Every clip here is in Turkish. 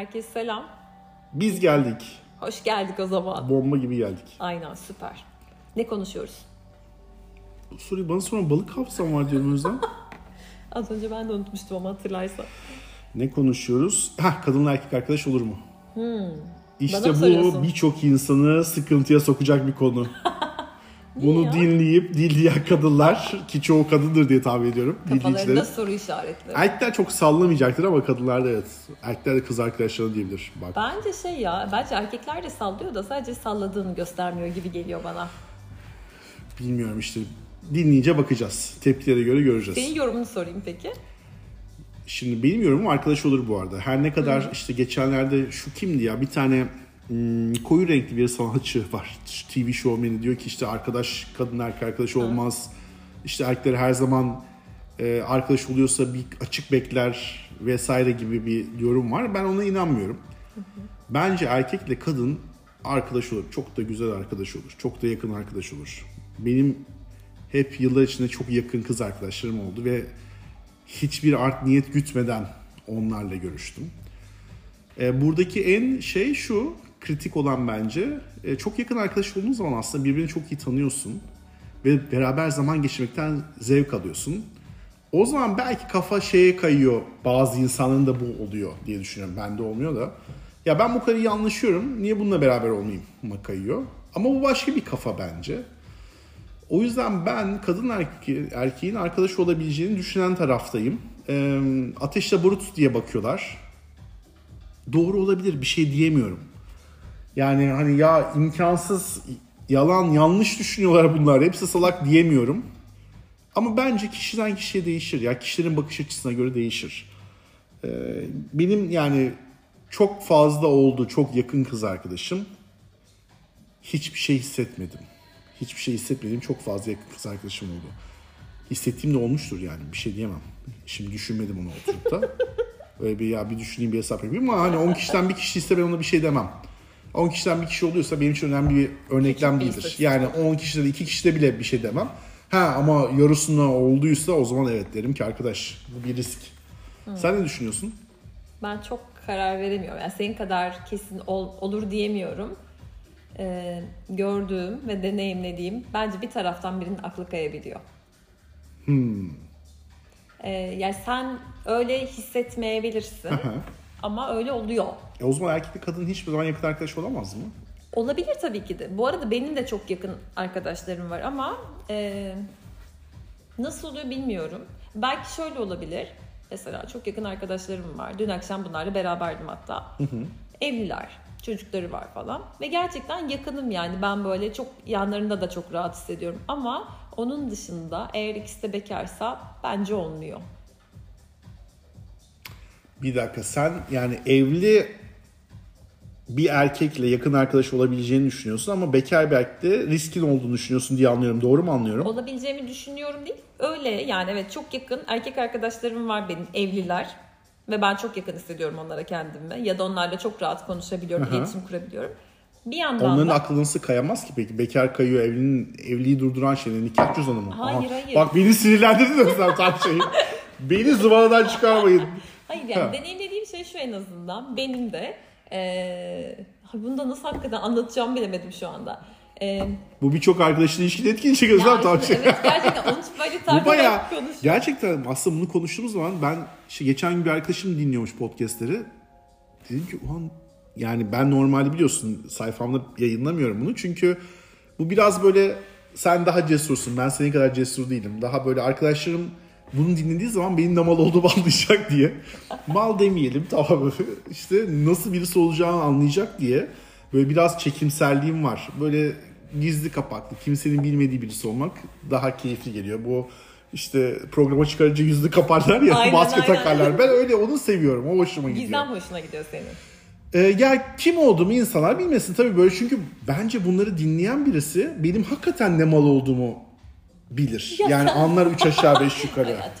Herkese selam. Biz geldik. Hoş geldik o zaman. Bomba gibi geldik. Aynen süper. Ne konuşuyoruz? Soruyu bana sonra balık hafızam var diyorum Özlem. Az önce ben de unutmuştum ama hatırlarsan. ne konuşuyoruz? Heh, kadınla erkek arkadaş olur mu? Hmm. İşte bu birçok insanı sıkıntıya sokacak bir konu. Bunu ya? dinleyip dinleyen kadınlar ki çoğu kadındır diye tahmin ediyorum. Kafalarında soru işaretleri. Erkekler çok sallamayacaktır ama kadınlar da evet. Erkekler de kız arkadaşlarına diyebilir. Bak. Bence şey ya, bence erkekler de sallıyor da sadece salladığını göstermiyor gibi geliyor bana. Bilmiyorum işte. Dinleyince bakacağız. Tepkilere göre göreceğiz. Senin yorumunu sorayım peki. Şimdi benim yorumum arkadaş olur bu arada. Her ne kadar işte geçenlerde şu kimdi ya bir tane koyu renkli bir sanatçı var. TV showman'i diyor ki işte arkadaş kadın erkek arkadaş olmaz. İşte erkekler her zaman e, arkadaş oluyorsa bir açık bekler vesaire gibi bir yorum var. Ben ona inanmıyorum. Bence erkekle kadın arkadaş olur. Çok da güzel arkadaş olur. Çok da yakın arkadaş olur. Benim hep yıllar içinde çok yakın kız arkadaşlarım oldu ve hiçbir art niyet gütmeden onlarla görüştüm. E, buradaki en şey şu, kritik olan bence, e, çok yakın arkadaş olduğun zaman aslında birbirini çok iyi tanıyorsun ve beraber zaman geçirmekten zevk alıyorsun. O zaman belki kafa şeye kayıyor, bazı insanların da bu oluyor diye düşünüyorum. Bende olmuyor da. Ya ben bu kadar iyi anlaşıyorum, niye bununla beraber olmayayım mı kayıyor. Ama bu başka bir kafa bence. O yüzden ben kadın erke- erkeğin arkadaş olabileceğini düşünen taraftayım. Ee, ateşle barut diye bakıyorlar. Doğru olabilir bir şey diyemiyorum. Yani hani ya imkansız, yalan, yanlış düşünüyorlar bunlar. Hepsi salak diyemiyorum. Ama bence kişiden kişiye değişir. Ya kişilerin bakış açısına göre değişir. Ee, benim yani çok fazla oldu çok yakın kız arkadaşım. Hiçbir şey hissetmedim. Hiçbir şey hissetmediğim çok fazla yakın kız arkadaşım oldu. Hissettiğim de olmuştur yani bir şey diyemem. Şimdi düşünmedim onu oturup da. Öyle bir ya bir düşüneyim bir hesap yapayım ama hani 10 kişiden bir kişi ise ben ona bir şey demem. 10 kişiden bir kişi oluyorsa benim için önemli bir örneklem değildir. Yani 10 kişide de 2 kişide bile bir şey demem. Ha ama yarısında olduysa o zaman evet derim ki arkadaş bu bir risk. Sen ne düşünüyorsun? Ben çok karar veremiyorum. Yani senin kadar kesin ol- olur diyemiyorum. Ee, gördüğüm ve deneyimlediğim bence bir taraftan birinin aklı kayabiliyor. Ee, yani sen öyle hissetmeyebilirsin Aha. Ama öyle oluyor. E o zaman erkekle kadın hiçbir zaman yakın arkadaş olamaz mı? Olabilir tabii ki de. Bu arada benim de çok yakın arkadaşlarım var ama e, nasıl oluyor bilmiyorum. Belki şöyle olabilir. Mesela çok yakın arkadaşlarım var. Dün akşam bunlarla beraberdim hatta. Evliler, çocukları var falan. Ve gerçekten yakınım yani. Ben böyle çok yanlarında da çok rahat hissediyorum. Ama onun dışında eğer ikisi de bekarsa bence olmuyor. Bir dakika sen yani evli bir erkekle yakın arkadaş olabileceğini düşünüyorsun ama bekar bir erkekle riskin olduğunu düşünüyorsun diye anlıyorum. Doğru mu anlıyorum? olabileceğimi düşünüyorum değil. Öyle yani evet çok yakın erkek arkadaşlarım var benim evliler. Ve ben çok yakın hissediyorum onlara kendimi. Ya da onlarla çok rahat konuşabiliyorum, Aha. iletişim kurabiliyorum. Bir yandan Onların da aklının nasıl kayamaz ki peki? Bekar kayıyor, evliliğin, evliliği durduran şey ne? Nikah cüzdanı mı? Hayır, hayır. Bak beni sinirlendirdin sen tam şeyi. beni zıvanadan çıkarmayın. Hayır yani Ha. deneyimlediğim şey şu en azından benim de eee bunu da nasıl hakikaten anlatacağımı bilemedim şu anda. Eee Bu birçok arkadaşın ilişkili etkili gözler yani şey. evet gerçekten onu böyle Bu bayağı gerçekten aslında bunu konuştuğumuz zaman ben işte geçen gün bir arkadaşım dinliyormuş podcastleri. Dedim ki ulan yani ben normalde biliyorsun sayfamda yayınlamıyorum bunu çünkü bu biraz böyle sen daha cesursun ben senin kadar cesur değilim. Daha böyle arkadaşlarım bunu dinlediği zaman benim de mal olduğumu anlayacak diye. Mal demeyelim tamam işte nasıl birisi olacağını anlayacak diye böyle biraz çekimselliğim var. Böyle gizli kapaklı kimsenin bilmediği birisi olmak daha keyifli geliyor. Bu işte programa çıkarınca yüzünü kaparlar ya Aynen, maske aynen. takarlar. Ben öyle onu seviyorum. O hoşuma gidiyor. Gizem hoşuna gidiyor senin. Ee, ya kim olduğumu insanlar bilmesin tabii böyle çünkü bence bunları dinleyen birisi benim hakikaten ne mal olduğumu bilir. Ya yani sen- anlar üç aşağı beş yukarı. Ya,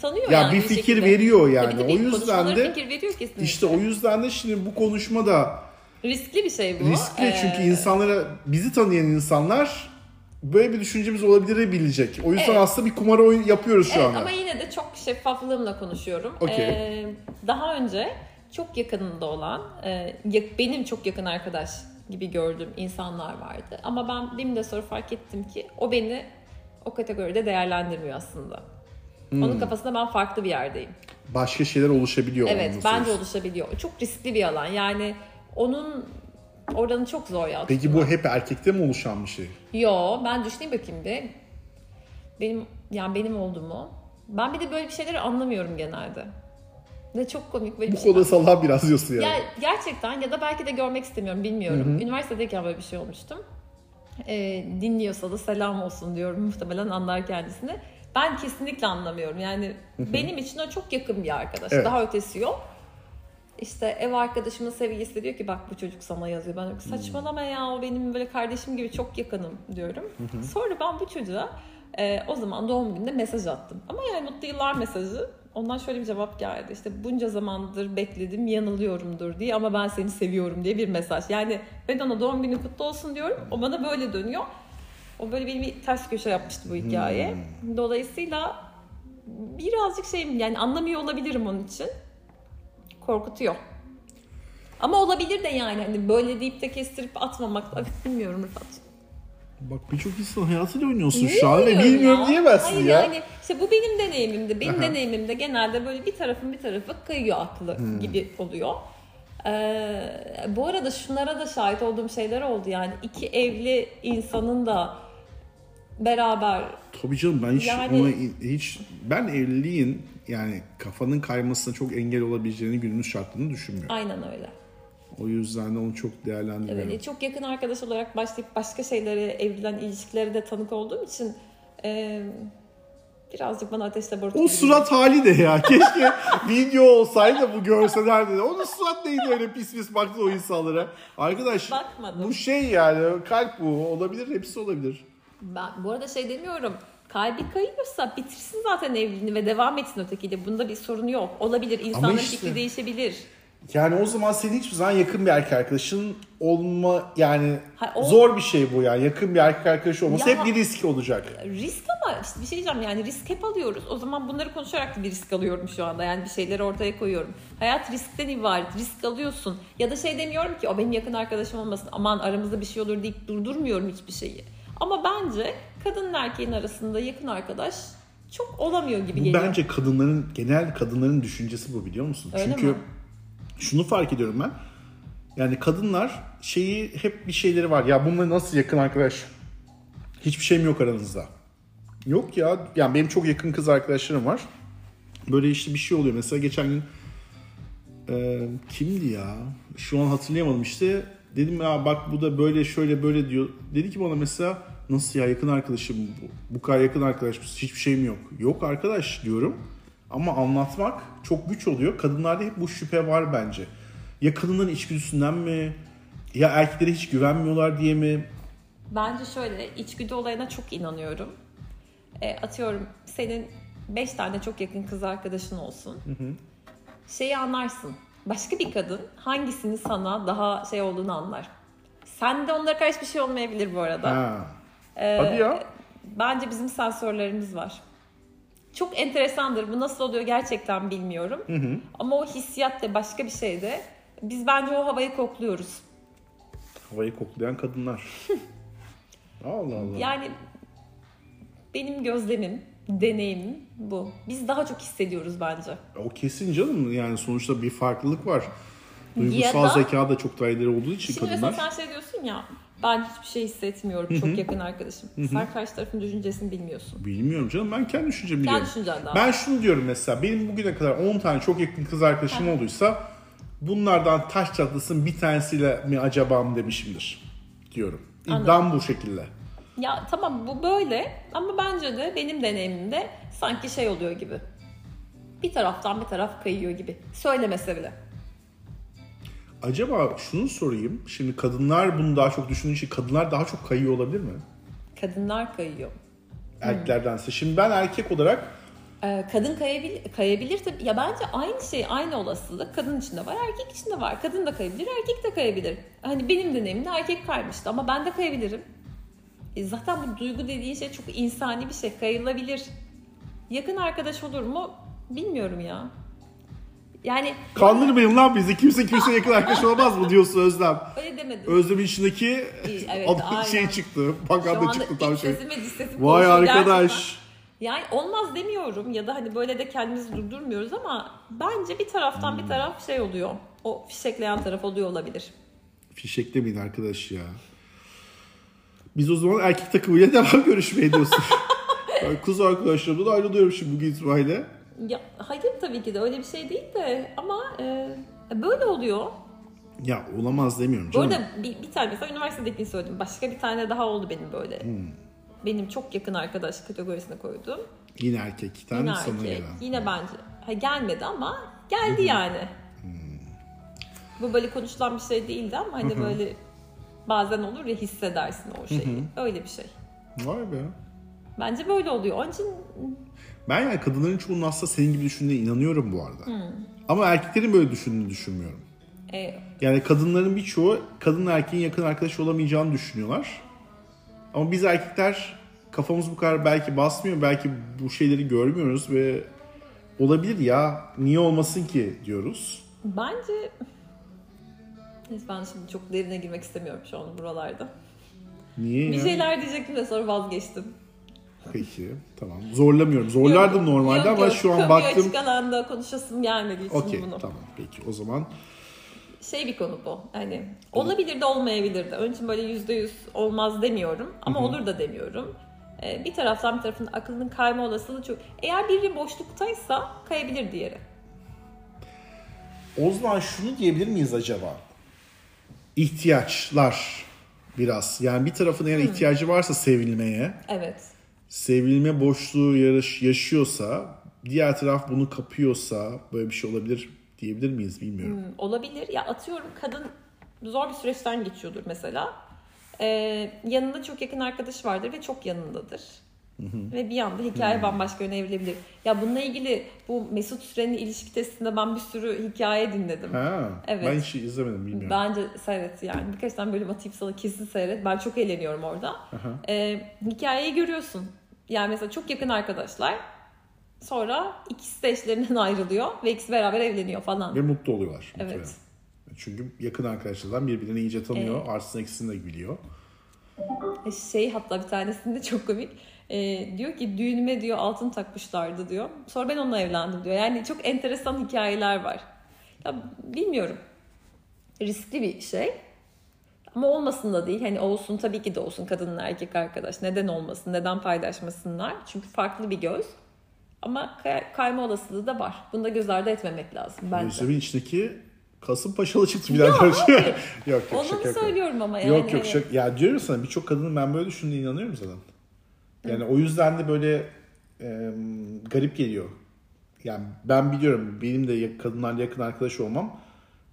tanıyor Ya yani bir fikir şekilde. veriyor yani. Tabii, tabii, O yüzden de fikir veriyor kesinlikle. İşte o yüzden de şimdi bu konuşmada Riskli bir şey bu. riskli Ee, çünkü insanlara bizi tanıyan insanlar böyle bir düşüncemiz olabilir bilecek. O yüzden Evet. aslında bir kumar oyun yapıyoruz şu Evet anda. ama yine de çok şeffaflığımla konuşuyorum. Okey. Ee, daha önce çok yakınında olan, e, benim çok yakın arkadaş gibi gördüğüm insanlar vardı. Ama ben BİM'de sonra fark ettim ki o beni o kategoride değerlendirmiyor aslında. Hmm. Onun kafasında ben farklı bir yerdeyim. Başka şeyler oluşabiliyor. Evet bence oluşabiliyor. Çok riskli bir alan. Yani onun oranı çok zor ya. Peki bu hep erkekte mi oluşan bir şey? Yo ben düşüneyim bakayım bir. Benim yani benim oldu mu? Ben bir de böyle bir şeyleri anlamıyorum genelde. Ne çok komik böyle bir Bu şey. Konuda salak biraz diyorsun yani. Ya gerçekten ya da belki de görmek istemiyorum bilmiyorum. Hı-hı. Üniversitedeyken böyle bir şey olmuştum. Ee, dinliyorsa da selam olsun diyorum muhtemelen anlar kendisini. Ben kesinlikle anlamıyorum. Yani Hı-hı. benim için o çok yakın bir arkadaş. Evet. Daha ötesi yok. İşte ev arkadaşımın sevgilisi diyor ki bak bu çocuk sana yazıyor. Ben diyorum saçmalama ya o benim böyle kardeşim gibi çok yakınım diyorum. Hı-hı. Sonra ben bu çocuğa e, o zaman doğum gününde mesaj attım. Ama yani mutlu yıllar mesajı. Ondan şöyle bir cevap geldi. İşte bunca zamandır bekledim yanılıyorumdur diye ama ben seni seviyorum diye bir mesaj. Yani ben ona doğum günü kutlu olsun diyorum. O bana böyle dönüyor. O böyle benim bir ters köşe yapmıştı bu hikaye. Hmm. Dolayısıyla birazcık şeyim yani anlamıyor olabilirim onun için. Korkutuyor. Ama olabilir de yani hani böyle deyip de kestirip atmamak bilmiyorum Rıfat'cığım. Bak birçok insan hayatıyla oynuyorsun Niye şu an ve bilmiyorum ya? diyemezsin Hayır, ya. Yani işte bu benim deneyimimde. Benim deneyimimde genelde böyle bir tarafın bir tarafı kayıyor aklı hmm. gibi oluyor. Ee, bu arada şunlara da şahit olduğum şeyler oldu yani iki evli insanın da beraber Tabii canım ben hiç yani, ona hiç ben evliliğin yani kafanın kaymasına çok engel olabileceğini günümüz şartlarını düşünmüyorum. Aynen öyle. O yüzden de onu çok değerlendiriyorum. Evet, çok yakın arkadaş olarak başlayıp başka şeylere, evrilen ilişkilere de tanık olduğum için e, birazcık bana ateş laboratuvarı O surat hali de ya. Keşke video olsaydı bu görselerdi de. Onun surat neydi öyle pis pis baktı o insanlara. Arkadaş Bakmadım. bu şey yani kalp bu. Olabilir hepsi olabilir. Ben bu arada şey demiyorum kalbi kayıyorsa bitirsin zaten evliliğini ve devam etsin ötekiyle. Bunda bir sorun yok. Olabilir. İnsanların işte, fikri değişebilir. Yani o zaman senin hiçbir zaman yakın bir erkek arkadaşın olma yani ha, o... zor bir şey bu yani. Yakın bir erkek arkadaşı olması ya, hep bir risk olacak. Risk ama işte bir şey diyeceğim yani risk hep alıyoruz. O zaman bunları konuşarak da bir risk alıyorum şu anda. Yani bir şeyleri ortaya koyuyorum. Hayat riskten ibaret. Risk alıyorsun. Ya da şey demiyorum ki o benim yakın arkadaşım olmasın. Aman aramızda bir şey olur deyip durdurmuyorum hiçbir şeyi. Ama bence kadın erkeğin arasında yakın arkadaş çok olamıyor gibi geliyor. Bence kadınların genel kadınların düşüncesi bu biliyor musun? Öyle Çünkü mi? Şunu fark ediyorum ben. Yani kadınlar şeyi hep bir şeyleri var. Ya bununla nasıl yakın arkadaş? Hiçbir şeyim yok aranızda. Yok ya. Yani benim çok yakın kız arkadaşlarım var. Böyle işte bir şey oluyor. Mesela geçen gün e, kimdi ya? Şu an hatırlayamadım işte. Dedim ya bak bu da böyle şöyle böyle diyor. Dedi ki bana mesela nasıl ya yakın arkadaşım bu, bu kadar yakın arkadaş hiçbir şeyim yok. Yok arkadaş diyorum. Ama anlatmak çok güç oluyor. Kadınlarda hep bu şüphe var bence. Ya kadınların içgüdüsünden mi? Ya erkeklere hiç güvenmiyorlar diye mi? Bence şöyle içgüdü olayına çok inanıyorum. E, atıyorum senin 5 tane çok yakın kız arkadaşın olsun. Hı hı. Şeyi anlarsın. Başka bir kadın hangisinin sana daha şey olduğunu anlar. Sen de onlara karşı bir şey olmayabilir bu arada. Ha. Ee, Hadi ya. Bence bizim sensörlerimiz var. Çok enteresandır. Bu nasıl oluyor gerçekten bilmiyorum. Hı hı. Ama o hissiyat da başka bir şey de. Biz bence o havayı kokluyoruz. Havayı koklayan kadınlar. Allah Allah. Yani benim gözlemim, deneyimim bu. Biz daha çok hissediyoruz bence. O kesin canım. Yani sonuçta bir farklılık var. Duygusal da, zeka da çok daha ileri olduğu için şimdi kadınlar. Şimdi mesela sen şey diyorsun ya ben hiçbir şey hissetmiyorum çok yakın arkadaşım. Sen karşı tarafın düşüncesini bilmiyorsun. Bilmiyorum canım ben kendi düşüncemi biliyorum. Kendi düşüncen daha. Ben şunu diyorum mesela benim bugüne kadar 10 tane çok yakın kız arkadaşım olduysa bunlardan taş çatlasın bir tanesiyle mi acaba mı demişimdir diyorum. İddiam bu şekilde. Ya tamam bu böyle ama bence de benim deneyimimde sanki şey oluyor gibi. Bir taraftan bir taraf kayıyor gibi. Söylemese bile. Acaba şunu sorayım. Şimdi kadınlar bunu daha çok düşündüğü için kadınlar daha çok kayıyor olabilir mi? Kadınlar kayıyor. Erkeklerdense. Hmm. Şimdi ben erkek olarak ee, kadın kayabilir, kayabilir tabii. Ya bence aynı şey, aynı olasılık kadın içinde var, erkek içinde var. Kadın da kayabilir, erkek de kayabilir. Hani benim deneyimimde erkek kaymıştı ama ben de kayabilirim. E zaten bu duygu dediğin şey çok insani bir şey, kayılabilir. Yakın arkadaş olur mu? Bilmiyorum ya. Yani Kandırmayın lan bizi. Kimse kimse yakın arkadaş olamaz mı diyorsun Özlem? öyle demedim. Özlem'in içindeki evet, aynen. şey çıktı. Şu Baganda anda çıktı tam şey. Vay arkadaş. Yani olmaz demiyorum ya da hani böyle de kendimizi durdurmuyoruz ama bence bir taraftan Hmm. bir taraf şey oluyor. O fişekleyen taraf oluyor olabilir. Fişeklemeyin arkadaş ya. Biz o zaman erkek takımıyla devam görüşmeye diyorsun. ben kız arkadaşlarımdan ayrılıyorum şimdi bugün itibariyle. Ya hayır tabii ki de öyle bir şey değil de ama e, böyle oluyor. Ya olamaz demiyorum canım. arada bir, bir tane mesela üniversitedekini söyledim. Başka bir tane daha oldu benim böyle. Hmm. Benim çok yakın arkadaş kategorisine koydum. Yine erkek. tane Yine sana erkek. gelen. Yine bence. Ha, gelmedi ama geldi yani. Hmm. Bu böyle konuşulan bir şey değildi ama hani böyle bazen olur ya hissedersin o şeyi. Öyle bir şey. Vay be. Bence böyle oluyor. Onun için Ben yani kadınların çoğunun aslında senin gibi düşündüğüne inanıyorum bu arada. Hmm. Ama erkeklerin böyle düşündüğünü düşünmüyorum. e, Yani kadınların birçoğu kadın erkeğin yakın arkadaş olamayacağını düşünüyorlar. Ama biz erkekler kafamız bu kadar belki basmıyor, belki bu şeyleri görmüyoruz ve olabilir ya niye olmasın ki diyoruz. bence Neyse ben şimdi çok derine girmek istemiyorum şu an buralarda. Niye Bir ya? şeyler diyecektim de sonra vazgeçtim. Peki tamam. Zorlamıyorum. Zorlardım Yok, normalde yok, ama yok. şu an baktım. açık alanda konuşasım gelmediği için Okey bunu. tamam peki o zaman. Şey bir konu bu. Hani olabilir de olmayabilir de. Onun için böyle yüzde yüz olmaz demiyorum. Ama olur da demiyorum. Ee, bir taraftan bir tarafın aklının kayma olasılığı çok. Eğer biri boşluktaysa kayabilir diğeri. O zaman şunu diyebilir miyiz acaba? İhtiyaçlar biraz. Yani bir tarafın eğer ihtiyacı varsa sevilmeye, Evet. Sevilme boşluğu yaşıyorsa, diğer taraf bunu kapıyorsa böyle bir şey olabilir diyebilir miyiz bilmiyorum. Hmm, olabilir. Ya atıyorum kadın zor bir süreçten geçiyordur mesela. Ee, yanında çok yakın arkadaş vardır ve çok yanındadır. Ve bir anda hikaye bambaşka yöne evrilebilir. Ya bununla ilgili bu Mesut Süren'in ilişki testinde ben bir sürü hikaye dinledim. Ha, Evet. ben hiç izlemedim bilmiyorum. Bence seyret yani. Birkaç tane bölüm atayım sana kesin seyret. Ben çok eğleniyorum orada. Ee, hikayeyi görüyorsun. Yani mesela çok yakın arkadaşlar. Sonra ikisi de eşlerinden ayrılıyor ve ikisi beraber evleniyor falan. Ve mutlu oluyorlar. Evet. muhtemelen. Çünkü yakın arkadaşlardan birbirlerini iyice tanıyor. Artısını eksisini de biliyor. Şey hatta bir tanesinde çok komik. Ee, diyor ki düğünüme diyor altın takmışlardı diyor. Sonra ben onunla evlendim diyor. Yani çok enteresan hikayeler var. Ya bilmiyorum. Riskli bir şey. Ama olmasın da değil. Hani olsun tabii ki de olsun kadınla erkek arkadaş. Neden olmasın? Neden paylaşmasınlar? Çünkü farklı bir göz. Ama kay- kayma olasılığı da var. Bunu da göz ardı etmemek lazım bence. İçindeki Kasımpaşalı çıktı birader. yok yok Onu şaka söylüyorum ama yani. Yok yok hani- şaka. Ya diyorum sana birçok kadının ben böyle düşündüğüne inanıyorum zaten. Yani o yüzden de böyle e, garip geliyor. Yani ben biliyorum benim de kadınlarla yakın arkadaş olmam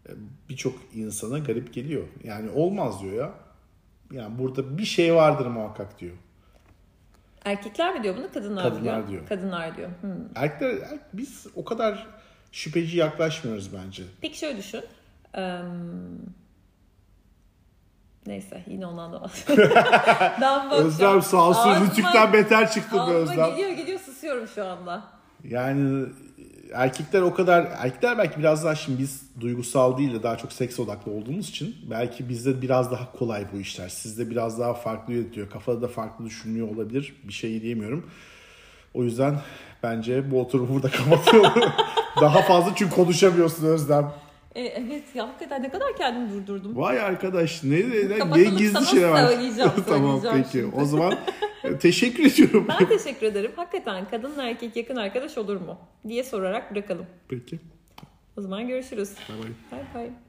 e, birçok insana garip geliyor. Yani olmaz diyor ya. Yani burada bir şey vardır muhakkak diyor. Erkekler mi diyor bunu? Kadınlar, Kadınlar diyor? diyor. Kadınlar diyor. Hmm. Erkekler er- biz o kadar şüpheci yaklaşmıyoruz bence. Peki şöyle düşün. Eee, Neyse yine ondan da Ben bakacağım. Özlem sağ olsun Ağzıma- Rütük'ten beter çıktı be Özlem. geliyor geliyor susuyorum şu anda. Yani erkekler o kadar erkekler belki biraz daha şimdi biz duygusal değil de daha çok seks odaklı olduğumuz için belki bizde biraz daha kolay bu işler. Sizde biraz daha farklı yönetiyor. Kafada da farklı düşünmüyor olabilir. Bir şey diyemiyorum. O yüzden bence bu oturumu burada kapatıyorum. daha fazla çünkü konuşamıyorsun Özlem. E, evet ya hakikaten ne kadar kendimi durdurdum. Vay arkadaş ne ne, ne, gizli şeyler var. söyleyeceğim, tamam peki. şimdi. O zaman e, teşekkür ediyorum. Ben teşekkür ederim. Hakikaten kadınla erkek yakın arkadaş olur mu? diye sorarak bırakalım. Peki. O zaman görüşürüz. Bay bay. Bay bay.